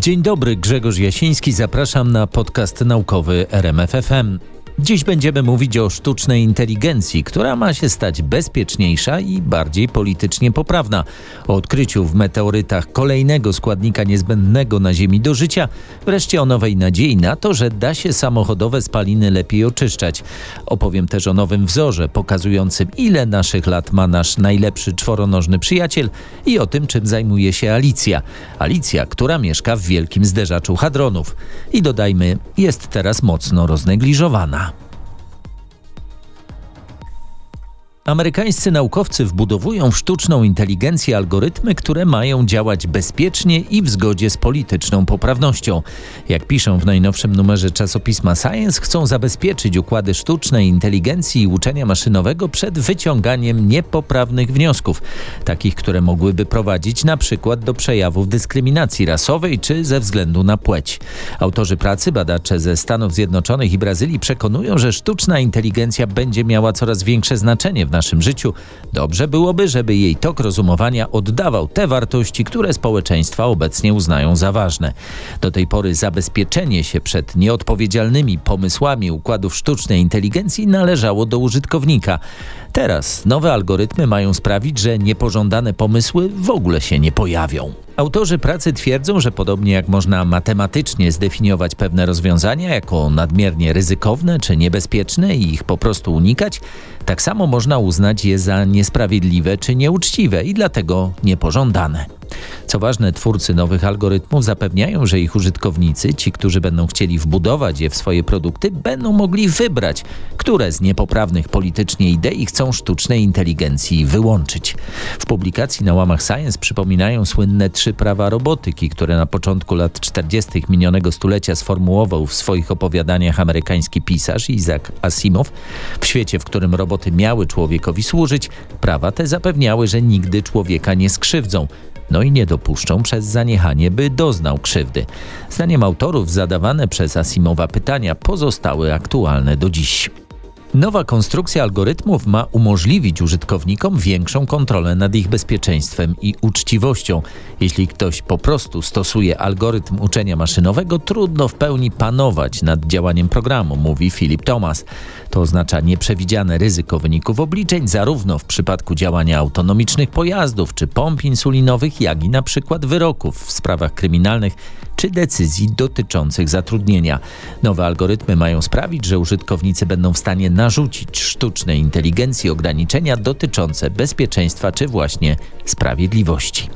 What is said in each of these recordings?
Dzień dobry, Grzegorz Jasiński, zapraszam na podcast naukowy RMFFM. Dziś będziemy mówić o sztucznej inteligencji, która ma się stać bezpieczniejsza i bardziej politycznie poprawna. O odkryciu w meteorytach kolejnego składnika niezbędnego na Ziemi do życia, wreszcie o nowej nadziei na to, że da się samochodowe spaliny lepiej oczyszczać. Opowiem też o nowym wzorze pokazującym, ile naszych lat ma nasz najlepszy czworonożny przyjaciel i o tym, czym zajmuje się Alicja. Alicja, która mieszka w wielkim zderzaczu hadronów. I dodajmy, jest teraz mocno roznegliżowana. Amerykańscy naukowcy wbudowują w sztuczną inteligencję algorytmy, które mają działać bezpiecznie i w zgodzie z polityczną poprawnością. Jak piszą w najnowszym numerze czasopisma Science, chcą zabezpieczyć układy sztucznej inteligencji i uczenia maszynowego przed wyciąganiem niepoprawnych wniosków, takich, które mogłyby prowadzić na przykład do przejawów dyskryminacji rasowej czy ze względu na płeć. Autorzy pracy, badacze ze Stanów Zjednoczonych i Brazylii przekonują, że sztuczna inteligencja będzie miała coraz większe znaczenie w naszym życiu, dobrze byłoby, żeby jej tok rozumowania oddawał te wartości, które społeczeństwa obecnie uznają za ważne. Do tej pory zabezpieczenie się przed nieodpowiedzialnymi pomysłami układów sztucznej inteligencji należało do użytkownika. Teraz nowe algorytmy mają sprawić, że niepożądane pomysły w ogóle się nie pojawią. Autorzy pracy twierdzą, że podobnie jak można matematycznie zdefiniować pewne rozwiązania jako nadmiernie ryzykowne czy niebezpieczne i ich po prostu unikać, tak samo można uznać je za niesprawiedliwe czy nieuczciwe i dlatego niepożądane. Co ważne, twórcy nowych algorytmów zapewniają, że ich użytkownicy, ci, którzy będą chcieli wbudować je w swoje produkty, będą mogli wybrać, które z niepoprawnych politycznie idei chcą sztucznej inteligencji wyłączyć. W publikacji na łamach Science przypominają słynne trzy prawa robotyki, które na początku lat 40. minionego stulecia sformułował w swoich opowiadaniach amerykański pisarz Isaac Asimov. W świecie, w którym roboty miały człowiekowi służyć, prawa te zapewniały, że nigdy człowieka nie skrzywdzą no i nie dopuszczą przez zaniechanie, by doznał krzywdy. Zdaniem autorów zadawane przez Asimowa pytania pozostały aktualne do dziś. Nowa konstrukcja algorytmów ma umożliwić użytkownikom większą kontrolę nad ich bezpieczeństwem i uczciwością. Jeśli ktoś po prostu stosuje algorytm uczenia maszynowego, trudno w pełni panować nad działaniem programu, mówi Philip Thomas. To oznacza nieprzewidziane ryzyko wyników obliczeń, zarówno w przypadku działania autonomicznych pojazdów czy pomp insulinowych, jak i na przykład wyroków w sprawach kryminalnych czy decyzji dotyczących zatrudnienia. Nowe algorytmy mają sprawić, że użytkownicy będą w stanie narzucić sztucznej inteligencji ograniczenia dotyczące bezpieczeństwa czy właśnie sprawiedliwości.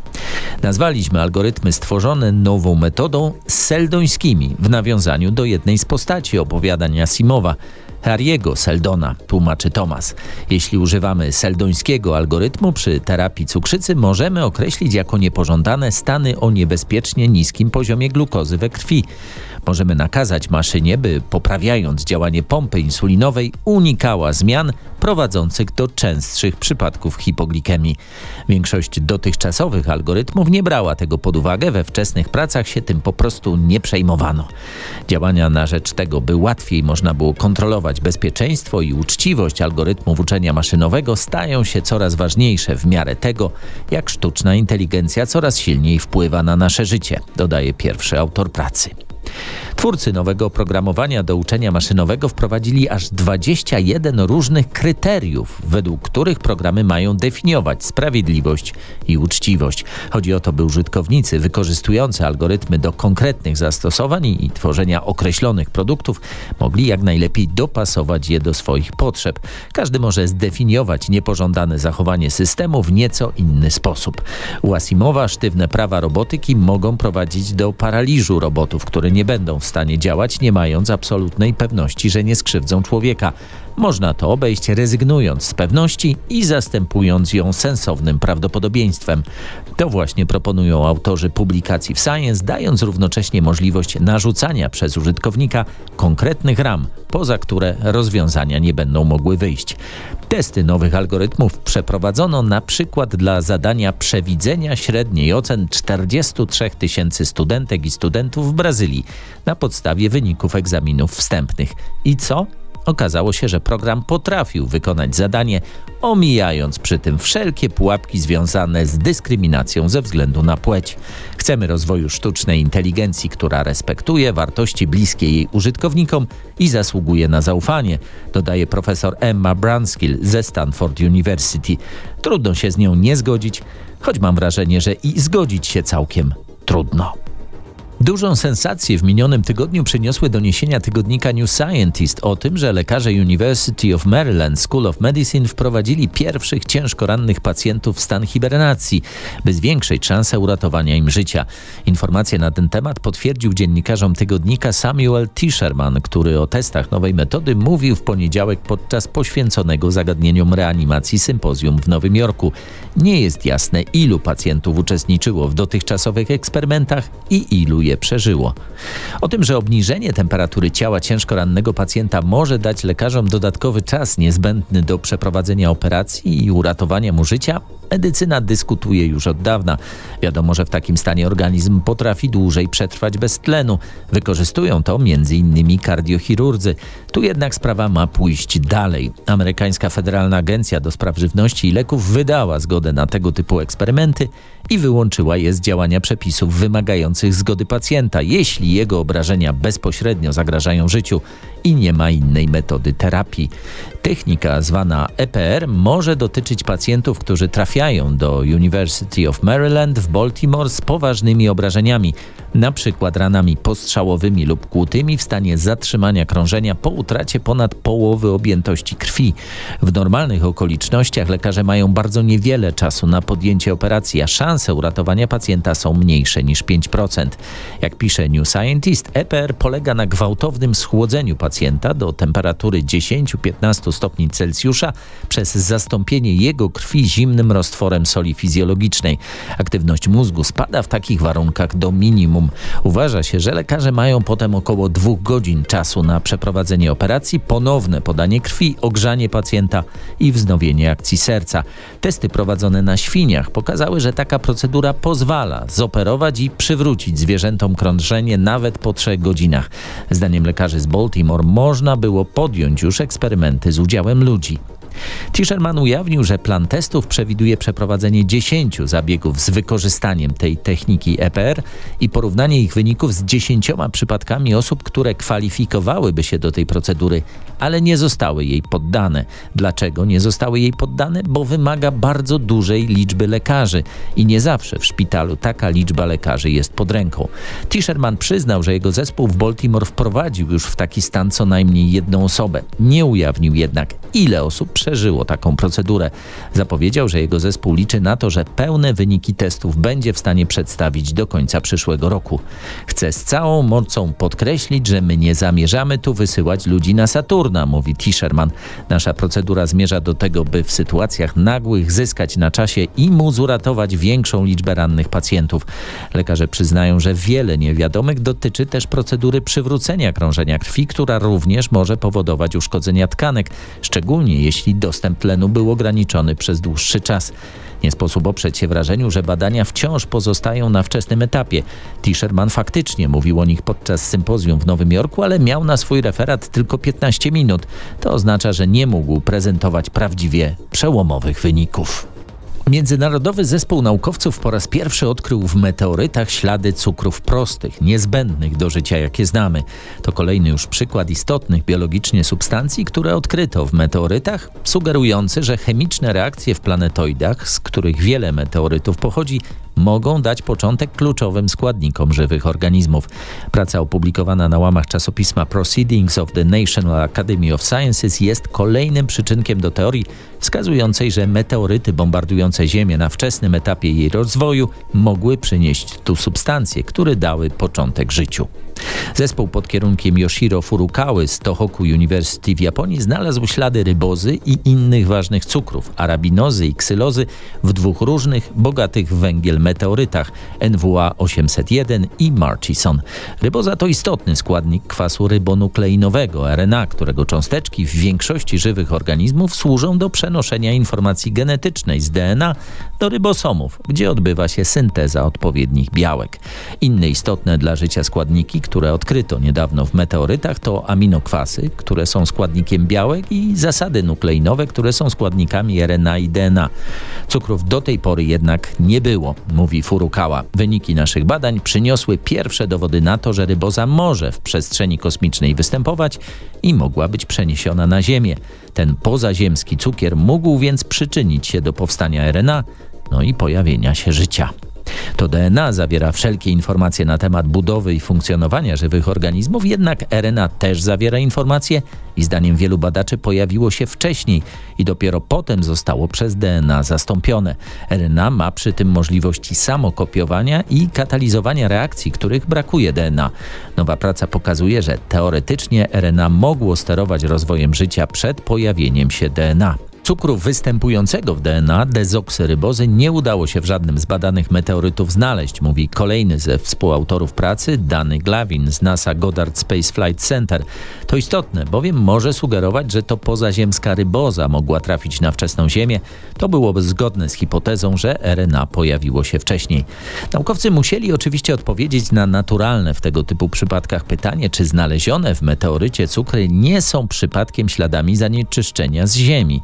Nazwaliśmy algorytmy stworzone nową metodą seldońskimi w nawiązaniu do jednej z postaci opowiadań Asimowa. Harry'ego Seldona, tłumaczy Thomas. Jeśli używamy seldońskiego algorytmu przy terapii cukrzycy, możemy określić jako niepożądane stany o niebezpiecznie niskim poziomie glukozy we krwi. Możemy nakazać maszynie, by poprawiając działanie pompy insulinowej, unikała zmian prowadzących do częstszych przypadków hipoglikemii. Większość dotychczasowych algorytmów nie brała tego pod uwagę, we wczesnych pracach się tym po prostu nie przejmowano. Działania na rzecz tego, by łatwiej można było kontrolować bezpieczeństwo i uczciwość algorytmów uczenia maszynowego stają się coraz ważniejsze w miarę tego, jak sztuczna inteligencja coraz silniej wpływa na nasze życie, dodaje pierwszy autor pracy. Twórcy nowego oprogramowania do uczenia maszynowego wprowadzili aż 21 różnych kryteriów, według których programy mają definiować sprawiedliwość i uczciwość. Chodzi o to, by użytkownicy wykorzystujący algorytmy do konkretnych zastosowań i tworzenia określonych produktów mogli jak najlepiej dopasować je do swoich potrzeb. Każdy może zdefiniować niepożądane zachowanie systemu w nieco inny sposób. U sztywne prawa robotyki mogą prowadzić do paraliżu robotów, które nie będą w stanie działać, nie mając absolutnej pewności, że nie skrzywdzą człowieka. Można to obejść rezygnując z pewności i zastępując ją sensownym prawdopodobieństwem. To właśnie proponują autorzy publikacji w Science, dając równocześnie możliwość narzucania przez użytkownika konkretnych ram, poza które rozwiązania nie będą mogły wyjść. Testy nowych algorytmów przeprowadzono na przykład dla zadania przewidzenia średniej ocen 43 tysięcy studentek i studentów w Brazylii na podstawie wyników egzaminów wstępnych. I co? Okazało się, że program potrafił wykonać zadanie, omijając przy tym wszelkie pułapki związane z dyskryminacją ze względu na płeć. Chcemy rozwoju sztucznej inteligencji, która respektuje wartości bliskie jej użytkownikom i zasługuje na zaufanie, dodaje profesor Emma Brunskill ze Stanford University. Trudno się z nią nie zgodzić, choć mam wrażenie, że i zgodzić się całkiem trudno. Dużą sensację w minionym tygodniu przyniosły doniesienia tygodnika New Scientist o tym, że lekarze University of Maryland School of Medicine wprowadzili pierwszych ciężko rannych pacjentów w stan hibernacji, by zwiększyć szanse uratowania im życia. Informacje na ten temat potwierdził dziennikarzom tygodnika Samuel Tisherman, który o testach nowej metody mówił w poniedziałek podczas poświęconego zagadnieniom reanimacji sympozjum w Nowym Jorku. Nie jest jasne, ilu pacjentów uczestniczyło w dotychczasowych eksperymentach i ilu je przeżyło. O tym, że obniżenie temperatury ciała ciężko rannego pacjenta może dać lekarzom dodatkowy czas niezbędny do przeprowadzenia operacji i uratowania mu życia, medycyna dyskutuje już od dawna. Wiadomo, że w takim stanie organizm potrafi dłużej przetrwać bez tlenu. Wykorzystują to m.in. kardiochirurdzy. Tu jednak sprawa ma pójść dalej. Amerykańska Federalna Agencja do Spraw Żywności i Leków wydała zgodę na tego typu eksperymenty i wyłączyła je z działania przepisów wymagających zgody pacjenta, jeśli jego obrażenia bezpośrednio zagrażają życiu i nie ma innej metody terapii. Technika zwana EPR może dotyczyć pacjentów, którzy trafiają do University of Maryland w Baltimore z poważnymi obrażeniami, np. ranami postrzałowymi lub kłutymi w stanie zatrzymania krążenia po utracie ponad połowy objętości krwi. W normalnych okolicznościach lekarze mają bardzo niewiele czasu na podjęcie operacji, a szanse uratowania pacjenta są mniejsze niż 5%. Jak pisze New Scientist, EPR polega na gwałtownym schłodzeniu pacjenta do temperatury 10-15 stopni Celsjusza przez zastąpienie jego krwi zimnym roztworem soli fizjologicznej. Aktywność mózgu spada w takich warunkach do minimum. Uważa się, że lekarze mają potem około dwóch godzin czasu na przeprowadzenie operacji, ponowne podanie krwi, ogrzanie pacjenta i wznowienie akcji serca. Testy prowadzone na świniach pokazały, że taka procedura pozwala zoperować i przywrócić zwierzętom krążenie nawet po trzech godzinach. Zdaniem lekarzy z Baltimore można było podjąć już eksperymenty z udziałem ludzi. Tischerman ujawnił, że plan testów przewiduje przeprowadzenie 10 zabiegów z wykorzystaniem tej techniki EPR i porównanie ich wyników z 10 przypadkami osób, które kwalifikowałyby się do tej procedury, ale nie zostały jej poddane. Dlaczego nie zostały jej poddane? Bo wymaga bardzo dużej liczby lekarzy i nie zawsze w szpitalu taka liczba lekarzy jest pod ręką. Tischerman przyznał, że jego zespół w Baltimore wprowadził już w taki stan co najmniej jedną osobę. Nie ujawnił jednak, ile osób przeżyło taką procedurę. Zapowiedział, że jego zespół liczy na to, że pełne wyniki testów będzie w stanie przedstawić do końca przyszłego roku. Chcę z całą mocą podkreślić, że my nie zamierzamy tu wysyłać ludzi na Saturna, mówi Tischerman. Nasza procedura zmierza do tego, by w sytuacjach nagłych zyskać na czasie i móc uratować większą liczbę rannych pacjentów. Lekarze przyznają, że wiele niewiadomych dotyczy też procedury przywrócenia krążenia krwi, która również może powodować uszkodzenia tkanek, szczególnie jeśli dostęp tlenu był ograniczony przez dłuższy czas. Nie sposób oprzeć się wrażeniu, że badania wciąż pozostają na wczesnym etapie. Tisherman faktycznie mówił o nich podczas sympozjum w Nowym Jorku, ale miał na swój referat tylko 15 minut. To oznacza, że nie mógł prezentować prawdziwie przełomowych wyników. Międzynarodowy zespół naukowców po raz pierwszy odkrył w meteorytach ślady cukrów prostych, niezbędnych do życia, jakie znamy. To kolejny już przykład istotnych biologicznie substancji, które odkryto w meteorytach, sugerujący, że chemiczne reakcje w planetoidach, z których wiele meteorytów pochodzi, mogą dać początek kluczowym składnikom żywych organizmów. Praca opublikowana na łamach czasopisma Proceedings of the National Academy of Sciences jest kolejnym przyczynkiem do teorii wskazującej, że meteoryty bombardujące Ziemię na wczesnym etapie jej rozwoju mogły przynieść tu substancje, które dały początek życiu. Zespół pod kierunkiem Yoshiro Furukawy z Tohoku University w Japonii znalazł ślady rybozy i innych ważnych cukrów, arabinozy i ksylozy w dwóch różnych, bogatych w węgiel meteorytach NWA 801 i Murchison. Ryboza to istotny składnik kwasu rybonukleinowego RNA, którego cząsteczki w większości żywych organizmów służą do przenoszenia informacji genetycznej z DNA do rybosomów, gdzie odbywa się synteza odpowiednich białek. Inne istotne dla życia składniki które odkryto niedawno w meteorytach, to aminokwasy, które są składnikiem białek i zasady nukleinowe, które są składnikami RNA i DNA. Cukrów do tej pory jednak nie było, mówi Furukawa. Wyniki naszych badań przyniosły pierwsze dowody na to, że ryboza może w przestrzeni kosmicznej występować i mogła być przeniesiona na Ziemię. Ten pozaziemski cukier mógł więc przyczynić się do powstania RNA, no i pojawienia się życia. To DNA zawiera wszelkie informacje na temat budowy i funkcjonowania żywych organizmów, jednak RNA też zawiera informacje i zdaniem wielu badaczy pojawiło się wcześniej i dopiero potem zostało przez DNA zastąpione. RNA ma przy tym możliwości samokopiowania i katalizowania reakcji, których brakuje DNA. Nowa praca pokazuje, że teoretycznie RNA mogło sterować rozwojem życia przed pojawieniem się DNA. Cukru występującego w DNA dezoksyrybozy nie udało się w żadnym z badanych meteorytów znaleźć, mówi kolejny ze współautorów pracy, Danny Glavin z NASA Goddard Space Flight Center. To istotne, bowiem może sugerować, że to pozaziemska ryboza mogła trafić na wczesną Ziemię. To byłoby zgodne z hipotezą, że RNA pojawiło się wcześniej. Naukowcy musieli oczywiście odpowiedzieć na naturalne w tego typu przypadkach pytanie, czy znalezione w meteorycie cukry nie są przypadkiem śladami zanieczyszczenia z Ziemi.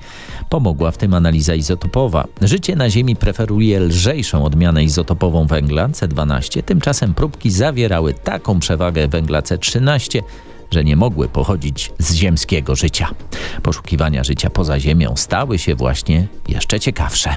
Pomogła w tym analiza izotopowa. Życie na Ziemi preferuje lżejszą odmianę izotopową węgla C12, tymczasem próbki zawierały taką przewagę węgla C13, że nie mogły pochodzić z ziemskiego życia. Poszukiwania życia poza Ziemią stały się właśnie jeszcze ciekawsze.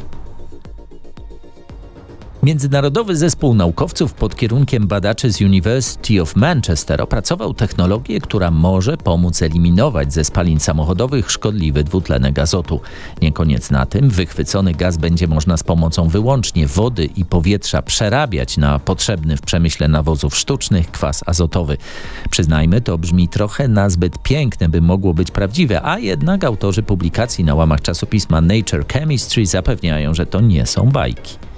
Międzynarodowy zespół naukowców pod kierunkiem badaczy z University of Manchester opracował technologię, która może pomóc eliminować ze spalin samochodowych szkodliwy dwutlenek azotu. Nie koniec na tym, wychwycony gaz będzie można z pomocą wyłącznie wody i powietrza przerabiać na potrzebny w przemyśle nawozów sztucznych kwas azotowy. Przyznajmy, to brzmi trochę nazbyt piękne, by mogło być prawdziwe, a jednak autorzy publikacji na łamach czasopisma Nature Chemistry zapewniają, że to nie są bajki.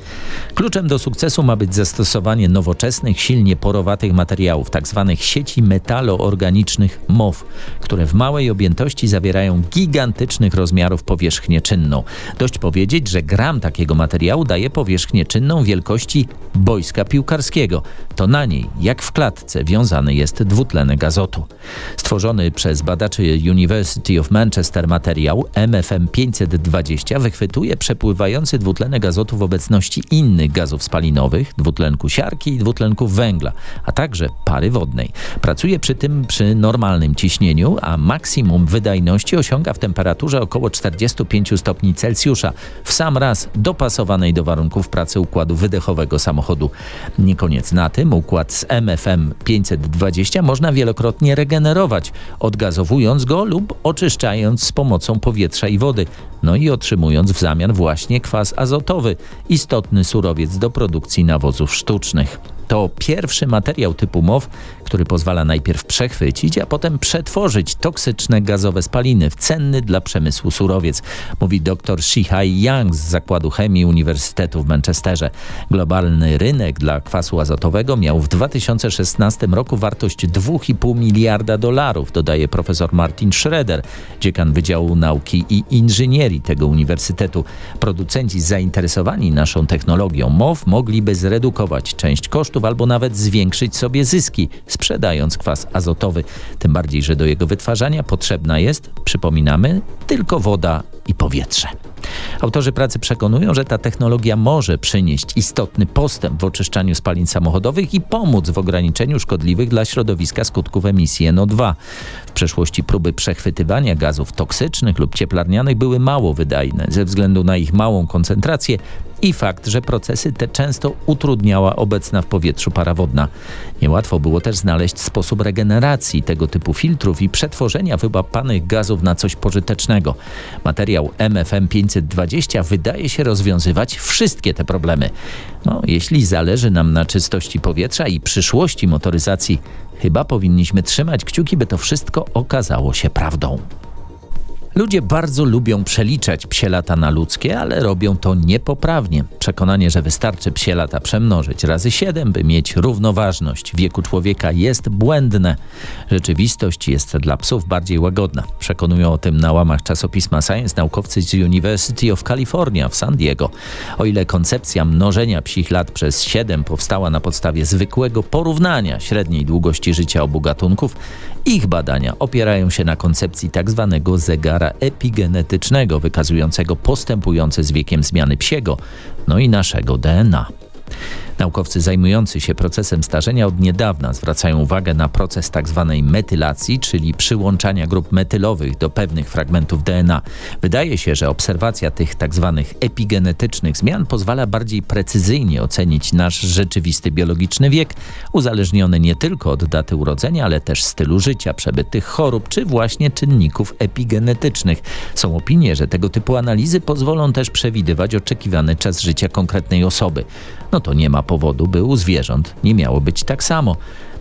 Kluczem do sukcesu ma być zastosowanie nowoczesnych, silnie porowatych materiałów, tzw. Tak sieci metaloorganicznych MOW, które w małej objętości zawierają gigantycznych rozmiarów powierzchnię czynną. Dość powiedzieć, że gram takiego materiału daje powierzchnię czynną wielkości boiska piłkarskiego. To na niej, jak w klatce, wiązany jest dwutlenek azotu. Stworzony przez badaczy University of Manchester materiał MFM 520 wychwytuje przepływający dwutlenek azotu w obecności innych gazów spalinowych, dwutlenku siarki i dwutlenku węgla, a także pary wodnej. Pracuje przy tym przy normalnym ciśnieniu, a maksimum wydajności osiąga w temperaturze około 45 stopni Celsjusza, w sam raz dopasowanej do warunków pracy układu wydechowego samochodu. Nie koniec na tym, układ z MFM 520 można wielokrotnie regenerować, odgazowując go lub oczyszczając z pomocą powietrza i wody, no i otrzymując w zamian właśnie kwas azotowy, istotny surowiec do produkcji nawozów sztucznych. To pierwszy materiał typu MOW, który pozwala najpierw przechwycić, a potem przetworzyć toksyczne gazowe spaliny w cenny dla przemysłu surowiec, mówi dr Shihai Yang z Zakładu Chemii Uniwersytetu w Manchesterze. Globalny rynek dla kwasu azotowego miał w 2016 roku wartość 2,5 miliarda dolarów, dodaje profesor Martin Schroeder, dziekan Wydziału Nauki i Inżynierii tego uniwersytetu. Producenci zainteresowani naszą technologią MOW mogliby zredukować część kosztów albo nawet zwiększyć sobie zyski sprzedając kwas azotowy. Tym bardziej, że do jego wytwarzania potrzebna jest, przypominamy, tylko woda i powietrze. Autorzy pracy przekonują, że ta technologia może przynieść istotny postęp w oczyszczaniu spalin samochodowych i pomóc w ograniczeniu szkodliwych dla środowiska skutków emisji NO2. W przeszłości próby przechwytywania gazów toksycznych lub cieplarnianych były mało wydajne ze względu na ich małą koncentrację i fakt, że procesy te często utrudniała obecna w powietrzu para wodna. Niełatwo było też znaleźć sposób regeneracji tego typu filtrów i przetworzenia wyłapanych gazów na coś pożytecznego. Materiał MFM 520 wydaje się rozwiązywać wszystkie te problemy. No, jeśli zależy nam na czystości powietrza i przyszłości motoryzacji, chyba powinniśmy trzymać kciuki, by to wszystko okazało się prawdą. Ludzie bardzo lubią przeliczać psie lata na ludzkie, ale robią to niepoprawnie. Przekonanie, że wystarczy psie lata przemnożyć razy 7, by mieć równoważność wieku człowieka jest błędne. Rzeczywistość jest dla psów bardziej łagodna. Przekonują o tym na łamach czasopisma Science naukowcy z University of California w San Diego. O ile koncepcja mnożenia psich lat przez 7 powstała na podstawie zwykłego porównania średniej długości życia obu gatunków, ich badania opierają się na koncepcji tzw. Tak epigenetycznego, wykazującego postępujące z wiekiem zmiany psiego, no i naszego DNA. Naukowcy zajmujący się procesem starzenia od niedawna zwracają uwagę na proces tzw. Tak metylacji, czyli przyłączania grup metylowych do pewnych fragmentów DNA. Wydaje się, że obserwacja tych tzw. Tak epigenetycznych zmian pozwala bardziej precyzyjnie ocenić nasz rzeczywisty biologiczny wiek, uzależniony nie tylko od daty urodzenia, ale też stylu życia, przebytych chorób czy właśnie czynników epigenetycznych. Są opinie, że tego typu analizy pozwolą też przewidywać oczekiwany czas życia konkretnej osoby. No to nie ma powodu, by u zwierząt nie miało być tak samo.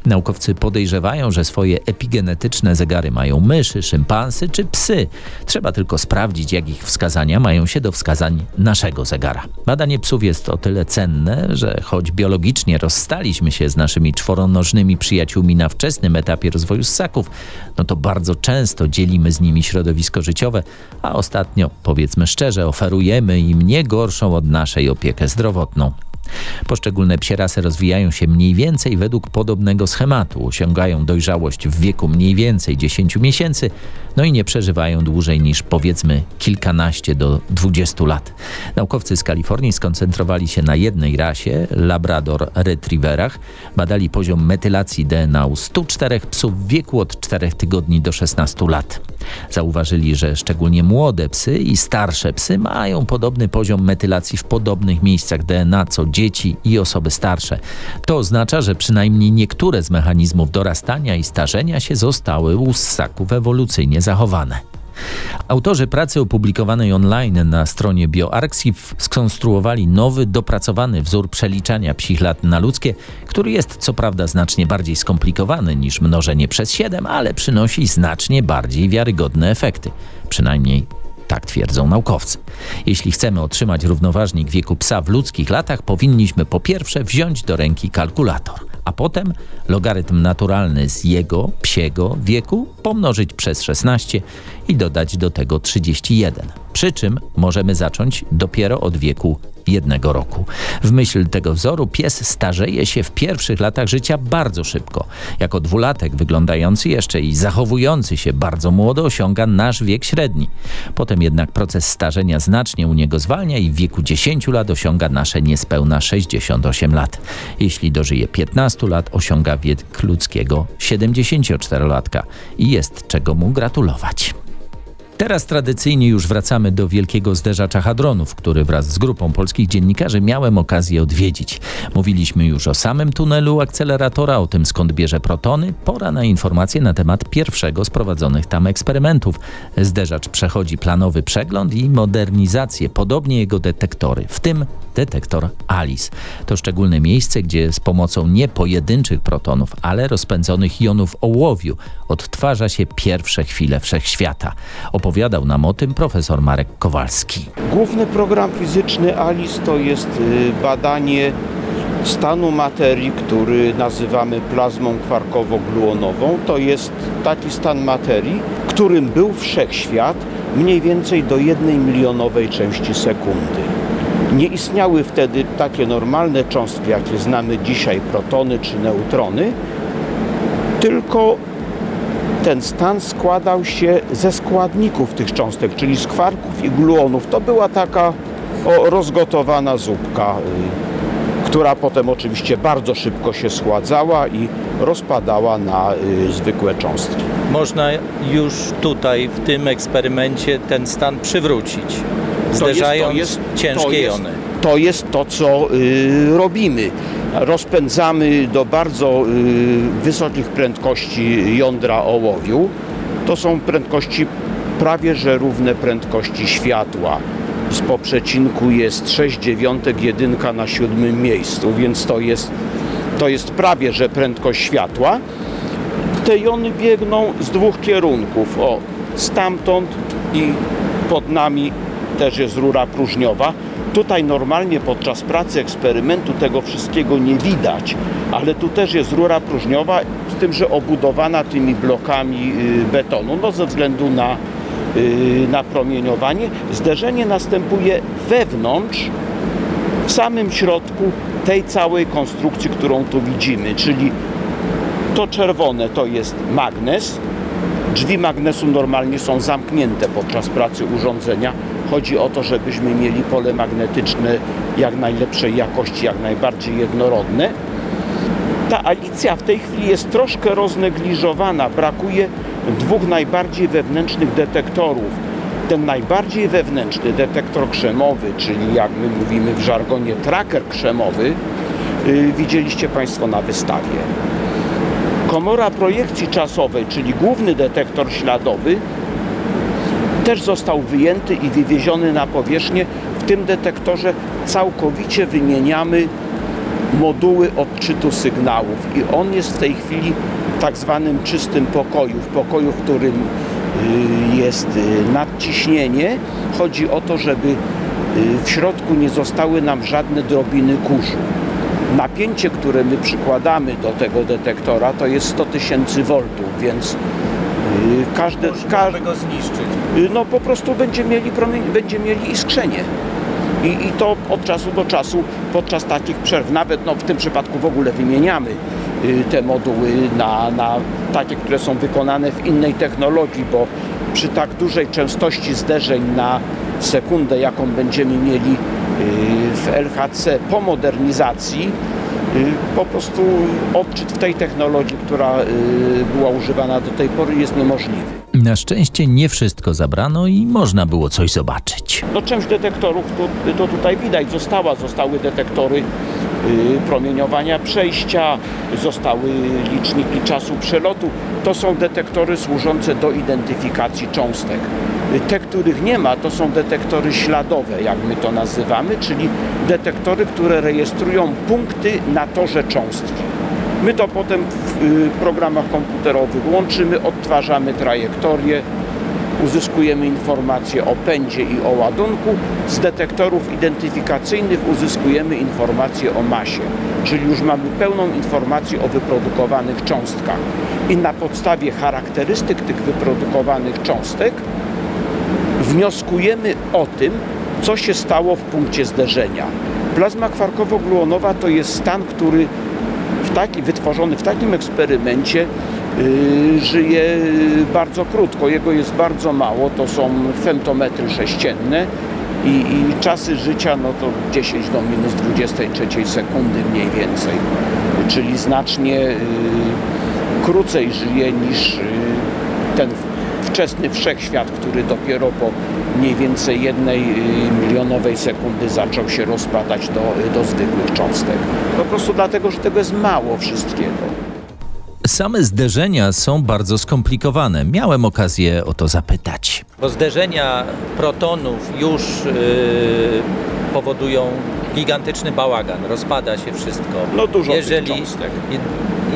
Naukowcy podejrzewają, że swoje epigenetyczne zegary mają myszy, szympansy czy psy. Trzeba tylko sprawdzić, jak ich wskazania mają się do wskazań naszego zegara. Badanie psów jest o tyle cenne, że choć biologicznie rozstaliśmy się z naszymi czworonożnymi przyjaciółmi na wczesnym etapie rozwoju ssaków, no to bardzo często dzielimy z nimi środowisko życiowe, a ostatnio, powiedzmy szczerze, oferujemy im nie gorszą od naszej opiekę zdrowotną. Poszczególne psie rasy rozwijają się mniej więcej według podobnego schematu, osiągają dojrzałość w wieku mniej więcej 10 miesięcy, no i nie przeżywają dłużej niż powiedzmy kilkanaście do 20 lat. Naukowcy z Kalifornii skoncentrowali się na jednej rasie, Labrador Retrieverach, badali poziom metylacji DNA u 104 psów w wieku od 4 tygodni do 16 lat. Zauważyli, że szczególnie młode psy i starsze psy mają podobny poziom metylacji w podobnych miejscach DNA co dzieci i osoby starsze. To oznacza, że przynajmniej niektóre z mechanizmów dorastania i starzenia się zostały u ssaków ewolucyjnie zachowane. Autorzy pracy opublikowanej online na stronie BioArxiv skonstruowali nowy, dopracowany wzór przeliczania psich lat na ludzkie, który jest co prawda znacznie bardziej skomplikowany niż mnożenie przez 7, ale przynosi znacznie bardziej wiarygodne efekty. Przynajmniej tak twierdzą naukowcy. Jeśli chcemy otrzymać równoważnik wieku psa w ludzkich latach, powinniśmy po pierwsze wziąć do ręki kalkulator, a potem logarytm naturalny z jego, psiego wieku pomnożyć przez 16 i dodać do tego 31. Przy czym możemy zacząć dopiero od wieku jednego roku. W myśl tego wzoru pies starzeje się w pierwszych latach życia bardzo szybko. Jako dwulatek wyglądający jeszcze i zachowujący się bardzo młodo osiąga nasz wiek średni. Potem jednak proces starzenia znacznie u niego zwalnia i w wieku 10 lat osiąga nasze niespełna 68 lat. Jeśli dożyje 15 lat osiąga wiek ludzkiego 74-latka i jest czego mu gratulować. Teraz tradycyjnie już wracamy do wielkiego zderzacza hadronów, który wraz z grupą polskich dziennikarzy miałem okazję odwiedzić. Mówiliśmy już o samym tunelu akceleratora, o tym skąd bierze protony. Pora na informacje na temat pierwszego z prowadzonych tam eksperymentów. Zderzacz przechodzi planowy przegląd i modernizację, podobnie jego detektory, w tym detektor ALICE. To szczególne miejsce, gdzie z pomocą nie pojedynczych protonów, ale rozpędzonych jonów ołowiu odtwarza się pierwsze chwile wszechświata. Opowiadał nam o tym profesor Marek Kowalski. Główny program fizyczny ALICE to jest y, badanie stanu materii, który nazywamy plazmą kwarkowo-gluonową. To jest taki stan materii, którym był wszechświat mniej więcej do jednej milionowej części sekundy. Nie istniały wtedy takie normalne cząstki, jakie znamy dzisiaj, protony czy neutrony, tylko ten stan składał się ze składników tych cząstek, czyli z kwarków i gluonów. To była taka rozgotowana zupka, y, która potem oczywiście bardzo szybko się schładzała i rozpadała na y, zwykłe cząstki. Można już tutaj w tym eksperymencie ten stan przywrócić, zderzając jest, jest, ciężkie jest, jony. To jest to, co y, robimy. Rozpędzamy do bardzo y, wysokich prędkości jądra ołowiu. To są prędkości prawie że równe prędkości światła. Z po przecinku jest 6 dziewiątek, jedynka na siódmym miejscu, więc to jest, to jest prawie że prędkość światła. Te jony biegną z dwóch kierunków. O, stamtąd i pod nami też jest rura próżniowa. Tutaj normalnie podczas pracy eksperymentu tego wszystkiego nie widać, ale tu też jest rura próżniowa, z tym, że obudowana tymi blokami y, betonu, no ze względu na, y, na promieniowanie. Zderzenie następuje wewnątrz, w samym środku tej całej konstrukcji, którą tu widzimy, czyli to czerwone to jest magnes. Drzwi magnesu normalnie są zamknięte podczas pracy urządzenia. Chodzi o to, żebyśmy mieli pole magnetyczne jak najlepszej jakości, jak najbardziej jednorodne. Ta alicja w tej chwili jest troszkę roznegliżowana. Brakuje dwóch najbardziej wewnętrznych detektorów. Ten najbardziej wewnętrzny detektor krzemowy, czyli jak my mówimy w żargonie tracker krzemowy, yy, widzieliście Państwo na wystawie. Komora projekcji czasowej, czyli główny detektor śladowy, też został wyjęty i wywieziony na powierzchnię. W tym detektorze całkowicie wymieniamy moduły odczytu sygnałów i on jest w tej chwili w tak zwanym czystym pokoju, w pokoju, w którym y, jest y, nadciśnienie. Chodzi o to, żeby y, w środku nie zostały nam żadne drobiny kurzu. Napięcie, które my przykładamy do tego detektora to jest 100 tysięcy voltów, więc każde, każde, go zniszczyć. no po prostu będzie mieli, promień, będzie mieli iskrzenie. I, I to od czasu do czasu, podczas takich przerw, nawet no, w tym przypadku w ogóle wymieniamy y, te moduły na, na takie, które są wykonane w innej technologii, bo przy tak dużej częstości zderzeń na sekundę, jaką będziemy mieli y, w LHC po modernizacji, y, po prostu odczyt w tej technologii, która była używana do tej pory jest niemożliwy. Na szczęście nie wszystko zabrano i można było coś zobaczyć. No część detektorów to, to tutaj widać, została, zostały detektory y, promieniowania przejścia, zostały liczniki czasu przelotu. To są detektory służące do identyfikacji cząstek. Y, Te, których nie ma, to są detektory śladowe, jak my to nazywamy, czyli detektory, które rejestrują punkty na torze cząstki. My to potem w y, programach komputerowych łączymy, odtwarzamy trajektorię, uzyskujemy informacje o pędzie i o ładunku. Z detektorów identyfikacyjnych uzyskujemy informacje o masie, czyli już mamy pełną informację o wyprodukowanych cząstkach. I na podstawie charakterystyk tych wyprodukowanych cząstek wnioskujemy o tym, co się stało w punkcie zderzenia. Plazma kwarkowo-gluonowa to jest stan, który w taki, wytworzony w takim eksperymencie żyje bardzo krótko. Jego jest bardzo mało, to są femtometry sześcienne i, i czasy życia no to 10 do minus 23 sekundy mniej więcej. Czyli znacznie yy, krócej żyje niż ten wczesny wszechświat, który dopiero po mniej więcej jednej y, milionowej sekundy zaczął się rozpadać do, do zwykłych cząstek. Po prostu dlatego, że tego jest mało wszystkiego. Same zderzenia są bardzo skomplikowane. Miałem okazję o to zapytać. Bo zderzenia protonów już yy, powodują gigantyczny bałagan, rozpada się wszystko. No dużo tych jeżeli, cząstek. je-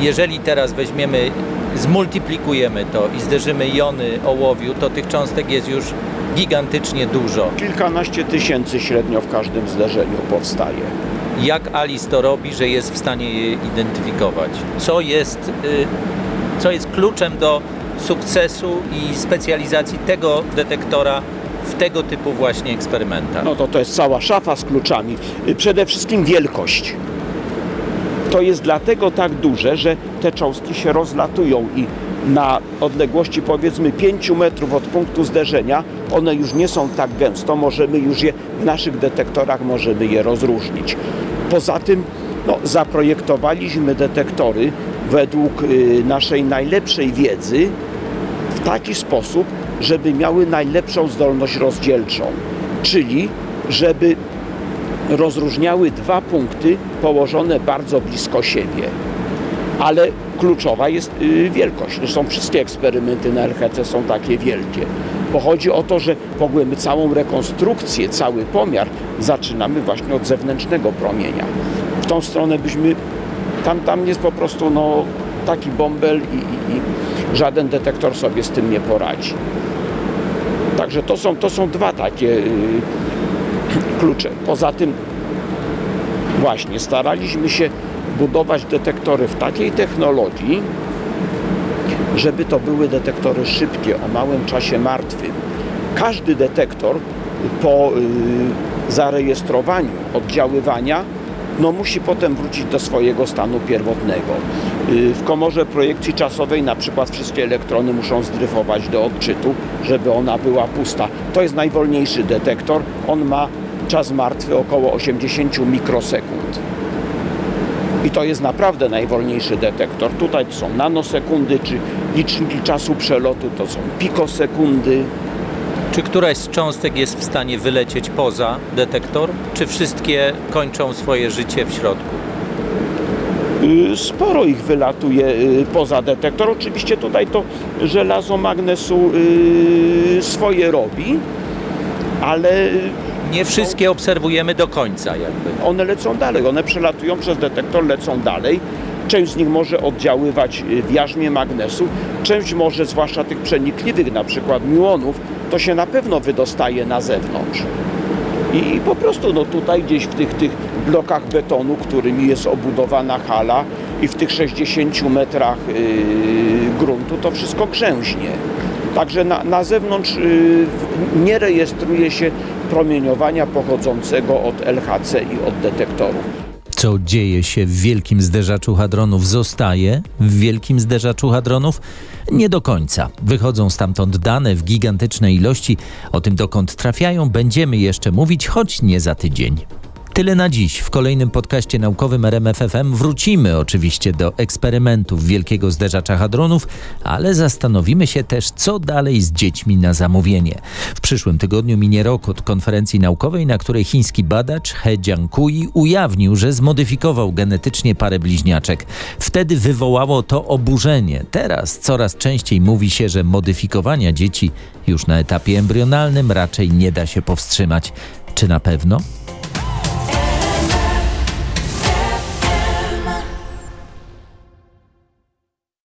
jeżeli teraz weźmiemy, zmultiplikujemy to i zderzymy jony ołowiu, to tych cząstek jest już gigantycznie dużo. Kilkanaście tysięcy średnio w każdym zderzeniu powstaje. Jak Alice to robi, że jest w stanie je identyfikować? Co jest, y, co jest kluczem do sukcesu i specjalizacji tego detektora w tego typu właśnie eksperymentach? No to to jest cała szafa z kluczami. Y, Przede wszystkim wielkość. To jest dlatego tak duże, że te cząstki się rozlatują i na odległości powiedzmy 5 metrów od punktu zderzenia one już nie są tak gęsto, możemy już je w naszych detektorach możemy je rozróżnić. Poza tym no, zaprojektowaliśmy detektory według y, naszej najlepszej wiedzy w taki sposób, żeby miały najlepszą zdolność rozdzielczą, czyli żeby rozróżniały dwa punkty położone bardzo blisko siebie. Ale kluczowa jest y, wielkość. Zresztą wszystkie eksperymenty na LHC są takie wielkie. Bo chodzi o to, że w ogóle my całą rekonstrukcję, cały pomiar zaczynamy właśnie od zewnętrznego promienia. W tą stronę byśmy, tam, tam jest po prostu no, taki bąbel i, i, i żaden detektor sobie z tym nie poradzi. Tak, Także to są, to są dwa takie y, klucze. Poza tym właśnie staraliśmy się budować detektory w takiej technologii, żeby to były detektory szybkie, o małym czasie martwym. Każdy detektor po y, zarejestrowaniu oddziaływania no musi potem wrócić do swojego stanu pierwotnego. Y, W komorze projekcji czasowej na przykład wszystkie elektrony muszą zdryfować do odczytu, żeby ona była pusta. To jest najwolniejszy detektor. On ma czas martwy około 80 mikrosekund. I to jest naprawdę najwolniejszy detektor. Tutaj to są nanosekundy, czy liczniki czasu przelotu to są pikosekundy. Czy któraś z cząstek jest w stanie wylecieć poza detektor, czy wszystkie kończą swoje życie w środku? Y, Sporo ich wylatuje y, poza detektor. Oczywiście tutaj to żelazo magnesu y, swoje robi, ale Nie wszystkie obserwujemy do końca jakby. one lecą dalej. One przelatują przez detektor, lecą dalej. Część z nich może oddziaływać y, w jarzmie magnesu, część może, zwłaszcza tych przenikliwych, na przykład miłonów, to się na pewno wydostaje na zewnątrz. I, I po prostu no tutaj gdzieś w tych, tych blokach betonu, którymi jest obudowana hala i w tych 60 metrach yy, gruntu to wszystko grzęźnie. Także na, na zewnątrz yy, nie rejestruje się promieniowania pochodzącego od LHC i od detektorów. Co dzieje się w wielkim zderzaczu hadronów, zostaje w wielkim zderzaczu hadronów? Nie do końca. Wychodzą stamtąd dane w gigantycznej ilości. O tym, dokąd trafiają, będziemy jeszcze mówić, choć nie za tydzień. Tyle na dziś. W kolejnym podcaście naukowym RMFFM wrócimy oczywiście do eksperymentów wielkiego zderzacza hadronów, ale zastanowimy się też, co dalej z dziećmi na zamówienie. W przyszłym tygodniu minie rok od konferencji naukowej, na której chiński badacz He Jiankui ujawnił, że zmodyfikował genetycznie parę bliźniaczek. Wtedy wywołało to oburzenie. Teraz coraz częściej mówi się, że modyfikowania dzieci już na etapie embrionalnym raczej nie da się powstrzymać. Czy na pewno?